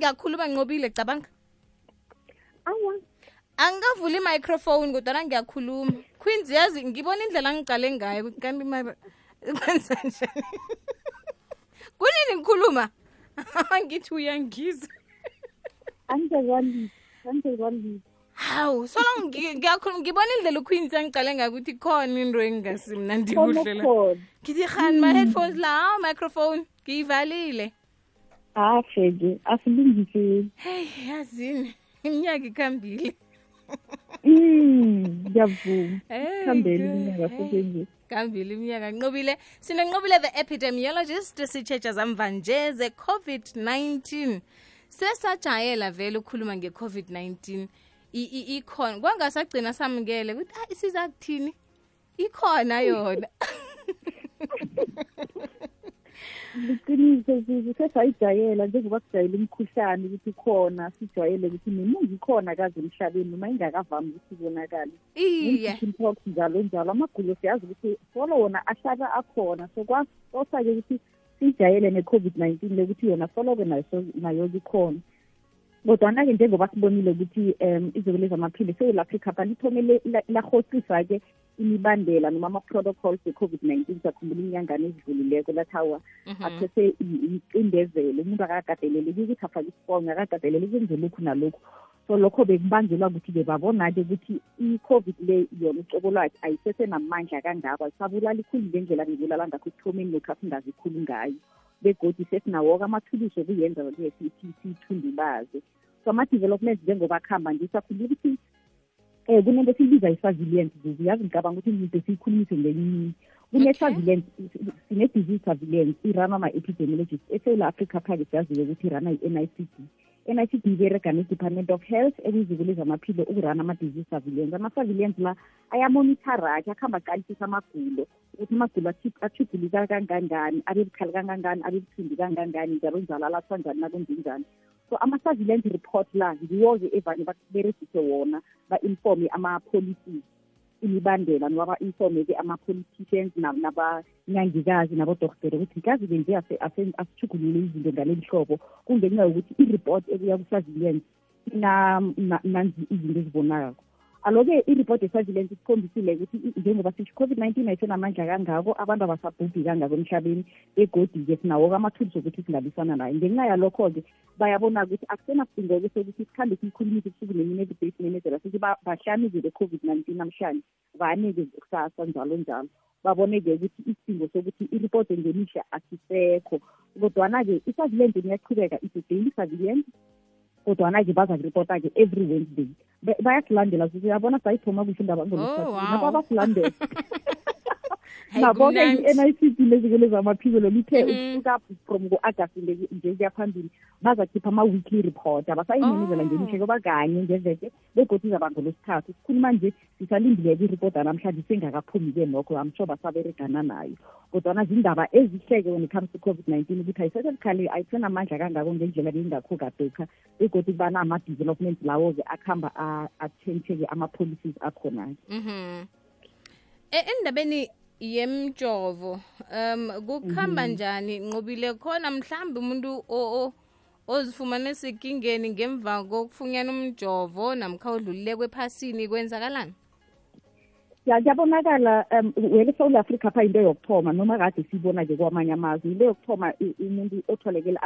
ngiyakhuluma nqobile cabanga? Awa. Angikavuli i-microphone kodwana ngiyakhuluma. Queens yazi ngibona indlela ngicale ngayo kanti kwenza njani kunini ngikhuluma? Ngithi angizazalisa hawu solo ngibona indlela uqueens angicale ngayo ukuthi khona into engasimnandi kuhle la khona. Ngithi hani ma-headphones la hawu microphone ngiyivalile. Afeke asilungiseni heyi yazini? Iminyaka ikhambile. Mm, ngiyavuma. Hey, khambele iminyaka futhi nje kambili iminyaka nqobile sinonqobile the epidemiologist sitsheja zamva nje ze-covid-19 sesajayela vele ukukhuluma nge-covid-19 I- i- ikhona kwangasagcina samukele ukuthi ah isiza kuthini? Ikhona yona. liqiniso sisi sesayijayela njengoba sijayele imikhuhlane ukuthi ikhona sijwayele ukuthi miningi ikhona kazi emhlabeni noma ingakavami ukuthi ibonakale. Iye. Pox njalo njalo amagulo siyazi ukuthi solo wona ahlala akhona. So kwasosa-ke ukuthi sijayele ne-covid-19 lekuthi yona solo-ke nayo ikhona. Kodwana-ke njengoba sibonile ukuthi um iziko lezamaphilo esewula afrika balithome le- la- lahosisa-ke imibandela noma ama-protocols e-covid-19 sakhumbula inyangane ezidlulileko lathawa athethe incindezelo umuntu akakateleleki ukuthi afake isifonyo akakateleleki kwenze lokhu nalokhu. So lokho bekubangelwa ukuthi-ke babona-ke ukuthi i-covid le yona ucoko lwakhe ayisesenamandla kangako ayisabulala ikhulu ngendlela bebulala ngakho ekuthomeni lokhu asingazi ikhulu ngayo. Begodi sesinawo-ke amathulusi okuyenza-ke siyithundubaze so ama-developments njengoba kuhamba ngisakhumbula ukuthi um kunento siyibiza i-surveillance yazi ngicabanga ukuthi ngide siyikhulumise imini kune-surveillance sine-disease surveillance irana ama-epidemiologist esewula africa phake siyaziwe ukuthi irana i-n i c d. NICD iberega ne-Department of Health ekuyiziko lezamaphilo ukurana ama-disease surveillance. Ama-surveillance la ayamonithara-ke akuhamba aqalisisa amagulo ukuthi amagulo athugulika kangangani abe bukhali kangangani abe buthimbi kangangani njalo njalo alatshwa njani nakunje njani. So ama-surveillance report la ngiwo-ke evane bakuberegise wona ba-informe ama-policies imibandela noma ba-informe-ke ama-politicians nabanyangikazi nabodoktere ukuthi kazi-ke nje asithugulule izinto ngaleli hlobo kungenxa yokuthi i-report ebuya ku-surveillance nanzi izinto ezibonakako. Alo-ke i-report ye-surveillance ikhombisile ukuthi njengoba sisho i-covid-19 ayisenamandla kangako abantu abasabhubhi kangako emhlabeni begodi-ke sinawo-ke amathulusi okuthi singabisana nayo ngenxa yalokho-ke bayabona ukuthi akusenasidingo-ke sokuthi sikhambe siyikhulumise kusuku nemini everyday simemezela sithi bahlanu-ke be-covid-19 namhlanje. Vane-ke kusasa njalo njalo. Babone-ke ukuthi isidingo sokuthi i-report engenisha asisekho. Kodwana-ke i-surveillance iyachubeka is a daily surveillance kodwana-ke bazakuripota-ke every wednesday. Bayasilandela ukuthi yabona sayithoma kuhle indaba Oh, wow. nabo basilandela Hayi, nabo-ke kumnandi. i-NICD leziko lezamaphilo lithe Mhm. ukusuka from ngo-agast nje nje kuya phambili bazakhipha ama-weekly report abasayimemezela Oh. ngemisho yoba kanye ngeveke begodwa izaba ngolwesithathu sikhuluma nje sisalindileke iripoti namhlanje sengakaphumi-ke nokho am sure basaberegana nayo kodwana zindaba ezihleke when it comes to covid-19 ukuthi ayisesebukhali ayisenamandla kangako ngendlela beyingakho kadokha begodwa kuba nama-developments lawo-ke akuhamba a-change-ke ama-policies akhona-ke Mhm. E- endabeni yemjovo. Um kukhamba njani? Nqobile khona mhlawumbe umuntu ozifumane sekingeni ngemva kokufunyana umjovo namkha odlulileko ephasini kwenzakalani? Ya kuyabonakala um wele esouth africa apha into yokuthoma noma kade siyibona-ke kwamanye amazwe into yokuthoma umuntu otholekele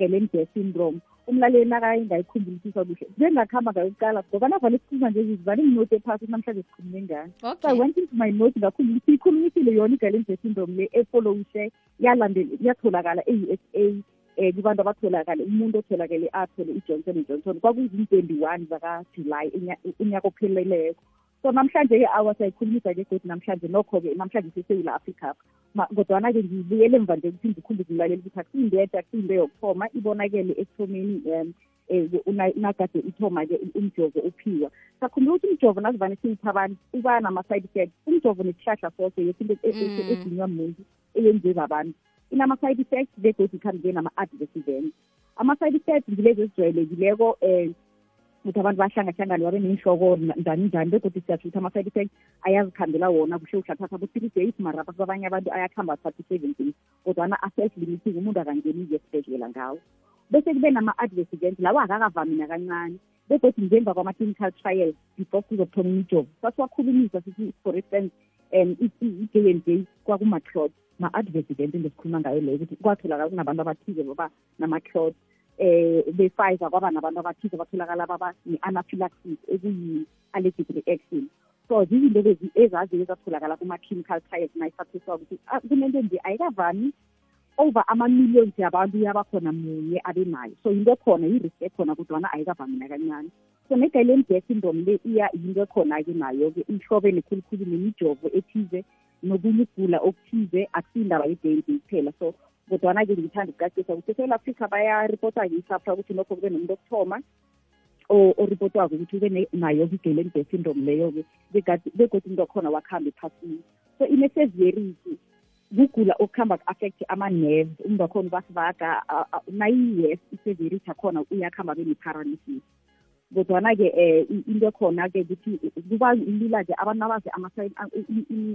ane-gelen syndrome. Umlaleli nakayingayikhumbulisa kuhle njengakuhamba ngayokuqala ngoba navale sikhuluma nje zivale inoti ephasi ukuthi namhlanje sikhulume ngani so i okay. went into my notes ngakhumbula ukuthi ikhulumisile yona i-galen syndrome le efolowise yalandela yatholakala e-u s a um kubantu abatholakale umuntu otholakele athole i-johnson and johnson. Kwakuyizi-twenty-one zakajuly unya- unyaka opheleleko. So namhlanje-ke awa siyayikhulumisa-ke godi namhlanje nokho-ke namhlanje sisewula afrika. Ma- kodwana-ke ngibuyele emva nje ukuthi ngikhumbuze umlaleli ukuthi akusiyindeda akusiyinto yokuthoma ibonakele ekuthomeni um um nagade ithoma-ke umjovo uphiwa sakhumbula ukuthi umjovo nazivane siwupha abantu uba nama-side effects. Umjovo nesihlahla soke yoke into e- e- Mm. edinywa muntu eyenziwe babantu. Inama-side effects begodu ikhambe nama-adverse events. Ama-side effects ngilezi ezijwayelekileko um ukuthi abantu bahlangahlangane babe ney'nhloko na- njani njani begodwa siyatsho ukuthi ama-side effects ayazikhambela wona kusho uhlathatha bo-three days mara kwabanye abantu ayakuhamba athatha i-seven days kodwana a-self limiting umuntu akangeni-ke esibhedlela ngawo. Bese kube nama-adverse events lawo akakavami nakancane begodwa ngemva kwama-clinical trials before kuzokuthoma imijovo. Sasiwakhulumisa sithi for instance um i-j and j kwakumaclot ma-adverse event engesikhuluma ngayo leyo ukuthi kwatholakala kunabantu abathize baba nama-clot eh be-Pfizer kwaba nabantu abathize batholakala baba ne-anaphylaxis ekuyi-allergic reaction. So zizinto lezi ezaziyo ezatholakala kuma-clinical trials nayisathiswa ukuthi ah, kunento nje ayikavami. Over ama-millions yabantu yabakhona munye abe nayo so yinto ekhona yi-risk ekhona kodwana ayikavami nakancane. So ne-galen bear syndrome le iya yinto ekhona-ke nayo-ke. Ihlobene khulukhulu nemijovo ethize nokunye ukugula okuthize akusiyindaba ye-dnb kuphela so kodwana-ke ngithanda ukucacisa ukuthi eSouth Africa bayaripota-ke isapha ukuthi nokho kube nomuntu okuthoma oripotwako ukuthi ube nayo i-galen bear syndrome leyo-ke begodwa umuntu wakhona wakuhamba ephasini so ine-severity kugula okuhamba ku-affect ama-nerves umuntu wakhona ubasibaga nayi-yes i-severity akhona uyakuhamba bene-paralysis kodwana-ke um into ekhona-ke ukuthi kuba lula-ke abantu abazi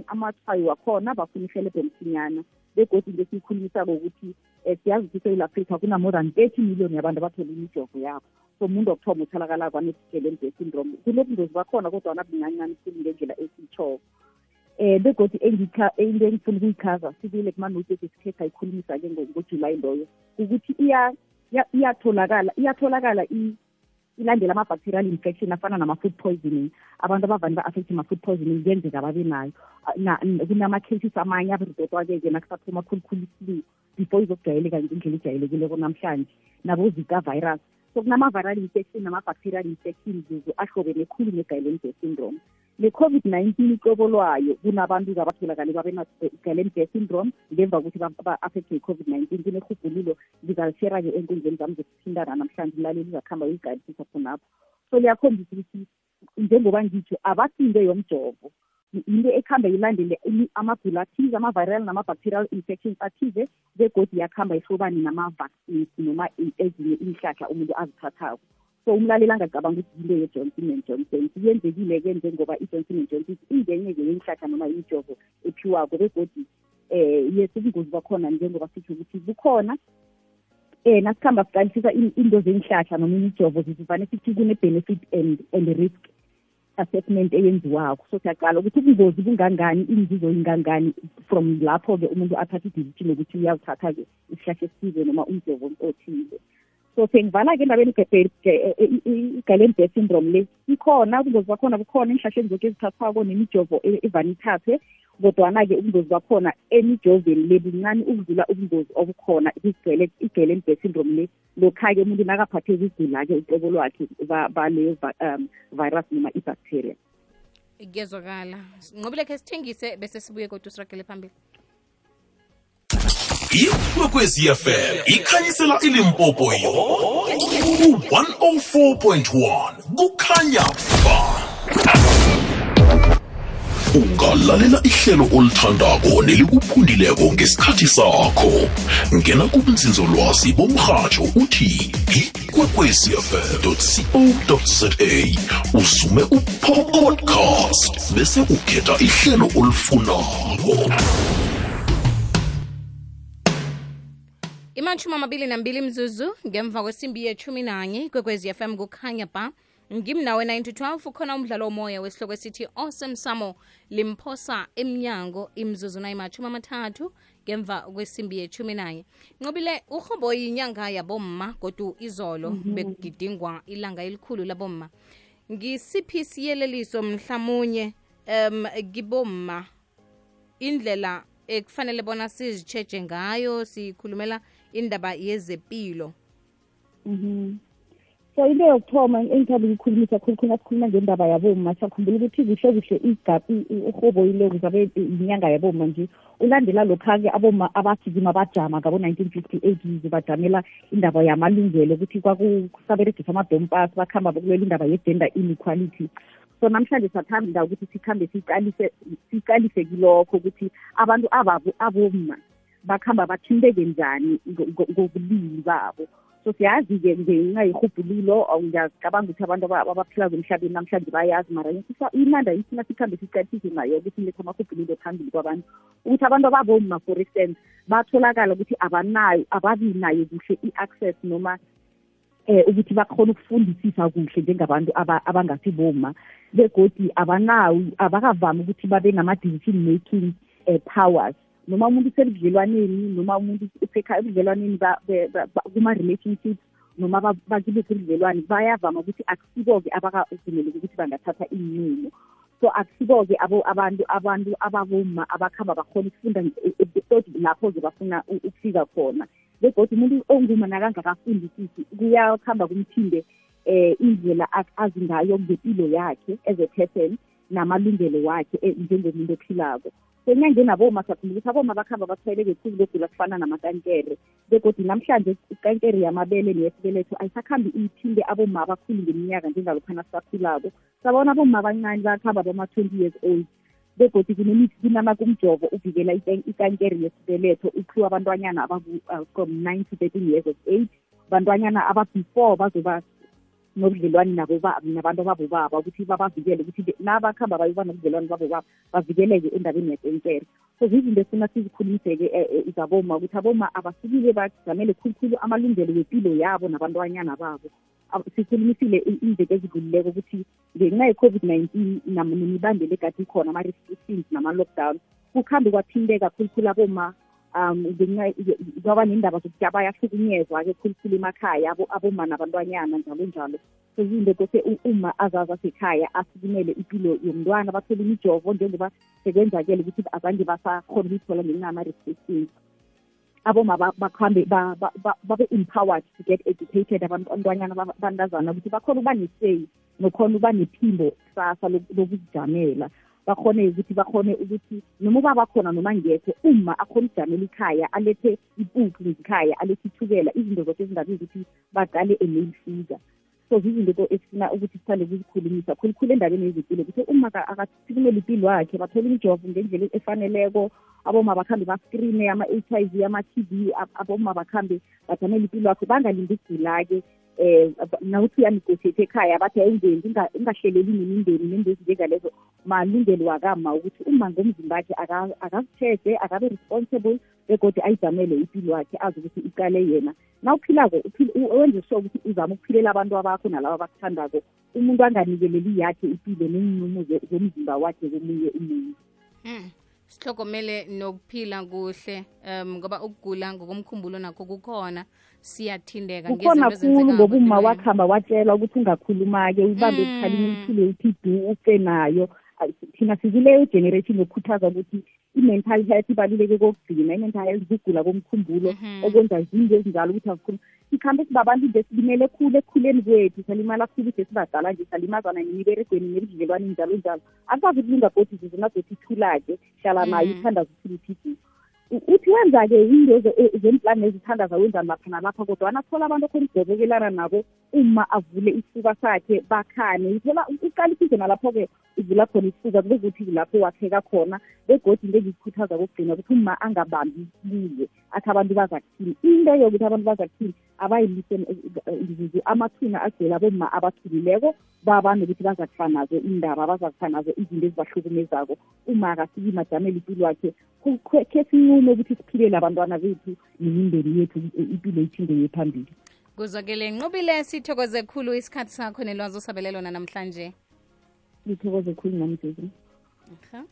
amatshwayo wakhona bafuna ihelebho msinyana begodi into esiyikhulumisako ukuthi um siyazi ukuthi eSouth Africa kuna-more than thirty million yabantu abathola imijovo yabo. So umuntu wokuthoma utholakala kwane-galen syndrome kunobungozi bakhona kodwana buncancane khulu ngendlela esiyitshoko eh begodi engikha into engifuna ukuyichaza sibile kuma-notes esikhetha ikhulumisa-ke ngojulayi loyo ukuthi iyatholakala iyatholakala ilandela ama-bacterial infection afana nama-food poisoning. Abantu abavane ba-affect ma-food poisoning kuyenzeka babe nayo. Kunama-cases amanye aberidotwa-ke-ke nakusaphuma khulukhulu iflu before izokujwayeleka ngendlela ejwayelekileko namhlanje. Nabo-zika virus so kunama-viral infection nama-bacterial infection zuzu ahlobene khulu ne-galen bear syndrome. Le-covid-19 icobo lwayo kunabantu-ke abatholakale babe-galen bear syndrome ngemva kokuthi ba-affecthe yi-covid-19 kunehubhululo ngizalishera-ke enkundleni zami zokuthintana namhlanje umlaleli uzakuhamba uyiqalisisa khonapho so liyakhombisa ukuthi njengoba ngitsho abasinde yomjovo. Into ekuhamba ilandele amagulo athize ama-viral nama-bacterial infections athize begodi yakuhamba ihlobane nama-vaccines noma ezinye iinhlahla umuntu azithathako. So umlaleli angacabanga ukuthi yinto ye-johnson and johnson. Yenzekile-ke njengoba i-johnson and johnson ingenye-ke yenhlahla noma imijovo ephiwako begodi um yes ubungozi bakhona njengoba sitsho ukuthi bukhona. Um nasikhamba siqalisisa into zenhlahla noma imijovo zivane sithi kune-benefit and, and risk assessment eyenziwako. So siyaqala ukuthi ubungozi bungangani inzuzo ingangani from lapho-ke umuntu athathe i-decision yokuthi uyawuthatha-ke isihlahla esithize noma umjovo othile. So sengivala-ke endabeni i-galen bear syndrome le. Ikhona ubungozi bakhona bukhona enhlahleni zoke ezithathwako nemijovo evane ithathwe. Kodwana-ke ubungozi bakhona emijoveni le buncane ukudlula ubungozi obukhona i-galen bear syndrome le. Lokha-ke umuntu nakaphatheke igula-ke uqobo lwakhe baleyo um virus noma i-bacteria. Kuyezwakala nqobile khe sithengise bese sibuye kodwa siragele phambili. Ikwekwezi fm ikhanyisela ilimpopo yonke ku-104.1 kukhanya ba ungalalela ihlelo olithandako nelikuphundileko ngesikhathi sakho. Ngena kubunzinzolwazi bomrhatsho uthi ikwekwecfm co za usume upodcast bese ukhetha ihlelo olifunako. Imashumi amabili nambili mzuzu ngemva kwesimbi yechumi nanye ikwekwezi fm kukhanya ba ngimnawe 912 ukhona umdlalo womoya wesihloko esithi awesome samo limphosa emnyango imzuzu nayimashumi amathathu ngemva kwesimbi yechumi nanye. Nqobile uhobo yinyanga yabomma godu izolo mm -hmm. bekugidingwa ilanga elikhulu labomma. Ngisiphi siyeleliso mhlamunye um kibomma? Indlela ekufanele bona sizitsheje ngayo sikhulumela indaba yezempilo mhm. So into yokuthoma engithanda ukuyikhulumisa khulukhulu nasikhuluma ngendaba yaboma siyakhumbula ukuthi kuhle kuhle uhobo ile zabe inyanga yaboma nje. Ulandela lokha-ke aboma abagijima bajama ngabo-nineteen fifty eight yize bajamela indaba yamalungelo ukuthi kwakusaberegisa amadompasi bakuhamba bokulela indaba ye-gender inequality. So namhlanje sathanda ukuthi sikhambe siqalise siqalise kilokho ukuthi abantu aboma bakuhamba bathinteke njani ngobulili babo. So siyazi-ke ngenxa yerhubhululo ngiyacabanga ukuthi abantu abaphila emhlabeni namhlanje bayazi mara inanda yifuna sikhambe sicathise nayo ukuthi letha amahubhululo phambili kwabantu. Ukuthi abantu ababoma for instance batholakala ukuthi abanayo ababi nayo kuhle i-access noma eh ukuthi bakhona ukufundisisa kuhle njengabantu aba- abangasiboma begodi abanawo abakavami ukuthi babe nama-decision making eh, powers. Noma umuntu usebudlelwaneni noma umuntu usekhaya ebudlelwaneni ba- be- ba- ba- kuma-relationships noma ba- bakibuphi ubudlelwane bayavama ukuthi akusibo-ke abakavumeleki ukuthi bangathatha iy'nqumo. So akusibo-ke abo abantu abantu ababoma abakhamba bakhona ukufunda e- e- begodu lapho-ke bafuna u- ukufika khona. Begodwa umuntu onguma nakangakafundisisi kuyakhamba kumthinde eh indlela a- azi ngayo ngempilo yakhe as a person namalungelo wakhe eh, njengomuntu ophilako. So enyangeni aboma sakhumbula ukuthi aboma bakhamba bathwayeleke khulu begula kufana namakankere begodi namhlanje ikankere yamabele neyesibeletho ayisakhambi iphinde aboma abakhulu ngeminyaka njengalophana sisakhulako sabona aboma abancane bakhamba bama-twenty years old begodi kunemithi kunama kumjovo uvikela iten- ikankere yesibeletho uphiwa abantwanyana abaku- uh, from nine to thirteen years of age bantwanyana aba-before bazoba nobudlelwane nabo ba- nabantu ababobaba ukuthi babavikele ukuthi be- nabakhamba bayoba nobudlelwane babobaba bavikeleke endabeni yakankere. So zizinto esifuna sizikhulumise-ke um zaboma ukuthi aboma abasukile bajamele khulukhulu amalungelo wempilo yabo nabantwanyana babo. Ab- sikhulumisile i- iveki ezidlulileko ukuthi ngenxa ye-covid-19 nam- nemibandela egade ikhona ama-restrictions nama-lockdown kukhambe kwathinteka khulukhulu aboma um ngenxa ye- kwaba nendaba zokuthi bayahlukunyezwa-ke khulukhulu emakhaya abo- aboma nabantwanyana njalo njalo. So zinto kose u- uma azazi asekhaya asukumele impilo yomntwana bathole imijovo njengoba sekwenzakele ukuthi azange basakhona ukuyithola ngenxa yama-restrictions. Aboma ba- bakhambe ba- ba- ba- babe-empowered to get educated abantu- abantwanyana baba- bantazana ukuthi bakhona ukuba ne-say nokhona ukuba nephimbo kusasa loku- lokuzijamela. Bakhone ukuthi bakhone ukuthi noma ubaba khona noma ngekho uma akhona ukujamela ikhaya alethe ipuphu ngekhaya alethe ithukela izinto zoke ezingabizi ukuthi baqale a-mail figure so zizinto esifuna ukuthi sithande ukuzikhulumisa khulukhulu endabeni yezempilo ukuthi uma ka- akathikumele impilo yakhe bathole imijovo ngendlela efaneleko. Aboma bakhambe baskrine ama-h i v ama-t v ab- aboma bakhambe bajamele impilo yakho bangalindi ukugula-ke eh nawuthi uyanegotiate ekhaya bathi ayingenzi ingahleleli nemindeni nento ezinjengalezo malungelo wakama ukuthi uma ngomzimba wakhe aka- akazitshede akabe responsible begodi ayijamele impilo yakhe azi ukuthi iqale yena. Na uphilako uphil- u- wenze sure ukuthi uzama ukuphilela abantu abakho nalabo abakuthandako umuntu anganikeleli yakhe impilo neenqumo ze- zomzimba wakhe komunye umuntu. Hmm. sihlogomele nokuphila kuhle um ngoba ukugula ngokomkhumbulo nakho kukhona. Siyathindeka kukhona ngezinto khulu ezenzekako ngoba uma empilweni. wakuhamba watshelwa ukuthi ungakhuluma-ke ubambe Mm. ekhalini uthule uthi du ufe nayo Ay, thina sikileyo generation yokukhuthaza ukuthi i-mental health ibaluleke kokugcina i-mental health kugula komkhumbulo Mhm. okwenza izinto ezinjalo ukuthi azikhuluma sikhambe sibabantu nje silimele khulu ekukhuleni kwethu salimala khulu nje sibadala nje salimazana nemiberegweni nebudlelwaneni njalo njalo akwazi ukulunga godi zizonagoti ithula-ke hlala nayo Mm. ithandaza uthula iphisi U- uthi wenza-ke into ze- e- zemplani ezithandaza wenza lapha nalapha kodwana athola abantu akhona ukugobekelana nabo uma avule isifuba sakhe bakhane. Uthola uqala isize nalapho-ke uvula khona isifuba kube kuthi lapho wakheka khona begodi into engiyikhuthaza kokugcina ukuthi uma angabambi kuye athi abantu baza kuthini into yokuthi abantu baza kuthini abayilise ngizuzu amathuna agcwele aboma abathulileko baba nokuthi bazakufa nazo indaba bazakufa nazo izinto ezibahlukumezako uma akasiki majamela impilo yakhe ku- khe sinqume ukuthi siphilele abantwana bethu nemindeni yethu impilo ithinde ye phambili kuzwakele nqubile sithokoze khulu isikhathi sakho nelwazi osabelelona namhlanje ngithokoze khulu nami Susan. Aha.